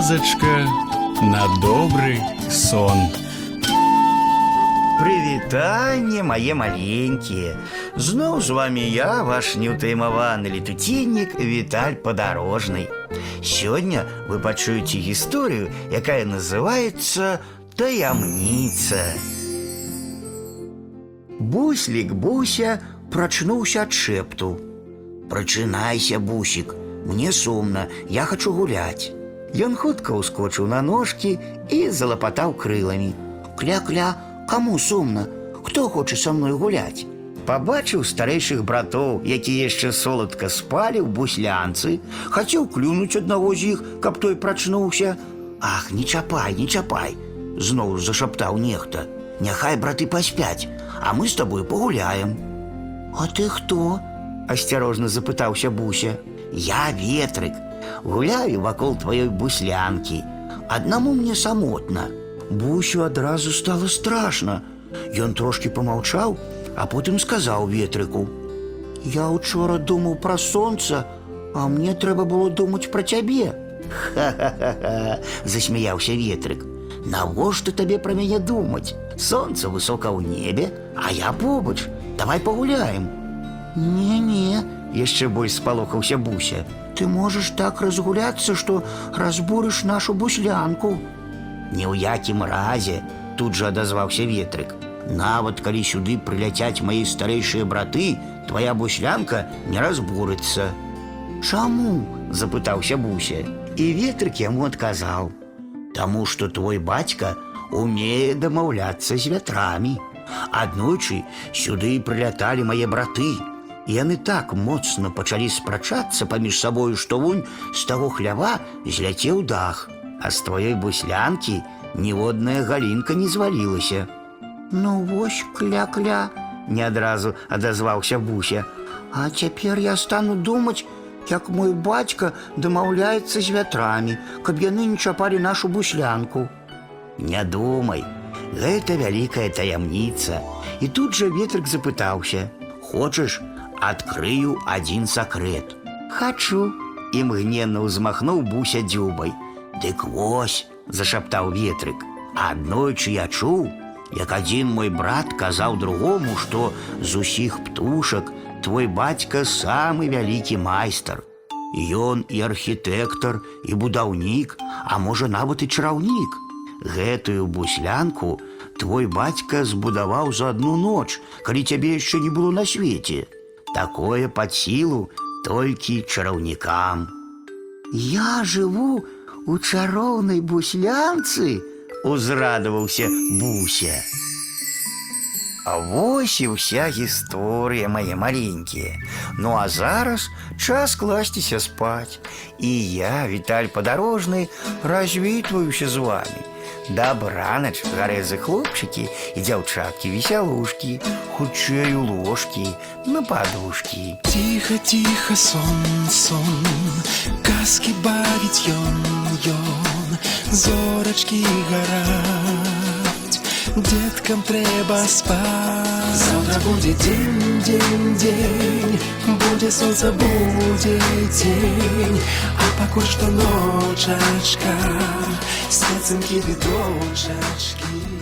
казачка на добрый сон. Прывітанне мае маленькія. Зноў з вами я, ваш неўтаймаваны летуценнік Віталь падарожны. Сёння вы пачуеце гісторыю, якая называецца таямніца. Буслік Буся прачнуўся ад шэпту. Прачынайся, бусік, мне сумна, я хачу гуляць. Ён хутка ўскочыў на ножкі і залапатаў крыламі. Кля-кля, каму сумна? Хто хоча са мной гуляць? Пабачыў старэйшых братоў, якія яшчэ соладка спалі ў буслянцы, хацеў клюнуць аднаго з іх, каб той прачнуўся. Ах, не чапай, не чапай, зноў зашаптаў нехта. Няхай браты паспяць, а мы з табой пагуляем. А ты хто? асцярожна запытаўся Буся. Я ветрык, гуляю вакол тваёй буслянкі. Аднаму мне самотна. Бусю адразу стало страшна. Ён трошки помаўчаў, а потым сказаў ветрыку: « Я учора думаў пра сонца, а мне трэба было думаць пра цябе. Ха-ха-ха, засмяяўся ветрык. Навошта табе пра мяне думаць? Сонца высока ў небе, а я побач. Давай пагуляем. Не-не, яшчэ больш спалохаўся буся. Ты можаш так разгуляцца, што разбурыш нашу буслянку. Ні ў якім разе, тут жа адазваўся ветрык. Нават калі сюды прыляцяць мае старэйшыя браты, твая буслянка не разбурыцца. Чаму? запытаўся буся. І ветрык яму адказаў: « Таму што твой бацька умее дамаўляцца з вятрамі. Аднойчы сюды прыляталі мае браты. Яны так моцна пачалі спрачацца паміж сабою, што вунь з таго хлява зляцеў дах, а з тваёй буслянкі ніводная галінка не звалілася. Ну вось кля-кля, не адразу адазваўся буся. А цяпер я стану думаць, як мой бацька дамаўляецца з вятрамі, каб яны не чапалі нашу буслянку. Не думай, гэта вялікая таямніца. І тут жа ветрык запытаўся: « Хочаш, адкрыю адзін сакрэт. Хачу, імгненна ўзмахнуў буся дзюбай. Дык вось, зашаптаў ветрык. Аднойчы я чуў, як адзін мой брат казаў другому, што з усіх птушак твой бацька самы вялікі майстар. Ён і архітэктар, і будаўнік, а можа нават і чараўнік. Гэтую буслянку твой бацька збудаваў за одну ноч, калі цябе яшчэ не было на свеце. Такое пад сілу толькі чараўнікам. Я жыву у чароўнай буслянцы, узрадаваўся буся. А вось і ўся гісторыя мае маленькія. Ну а зараз час класціся спаць. І я, Віталь падарожны, развітваюся з вами. Дабранач, гарэзы хлопчыкі і дзяўчаткі весялушкі, хутчэй у ложкі, на падушкі. Тихо, тихо, сон, сон, казки бавіць ён, ён, зорачкі гараць, деткам трэба спаць. Завтра будзе дзень, дзень, дзень, будзе сонца, будзе дзень, а пакуль што ночачка, сецынкі ды дочачкі.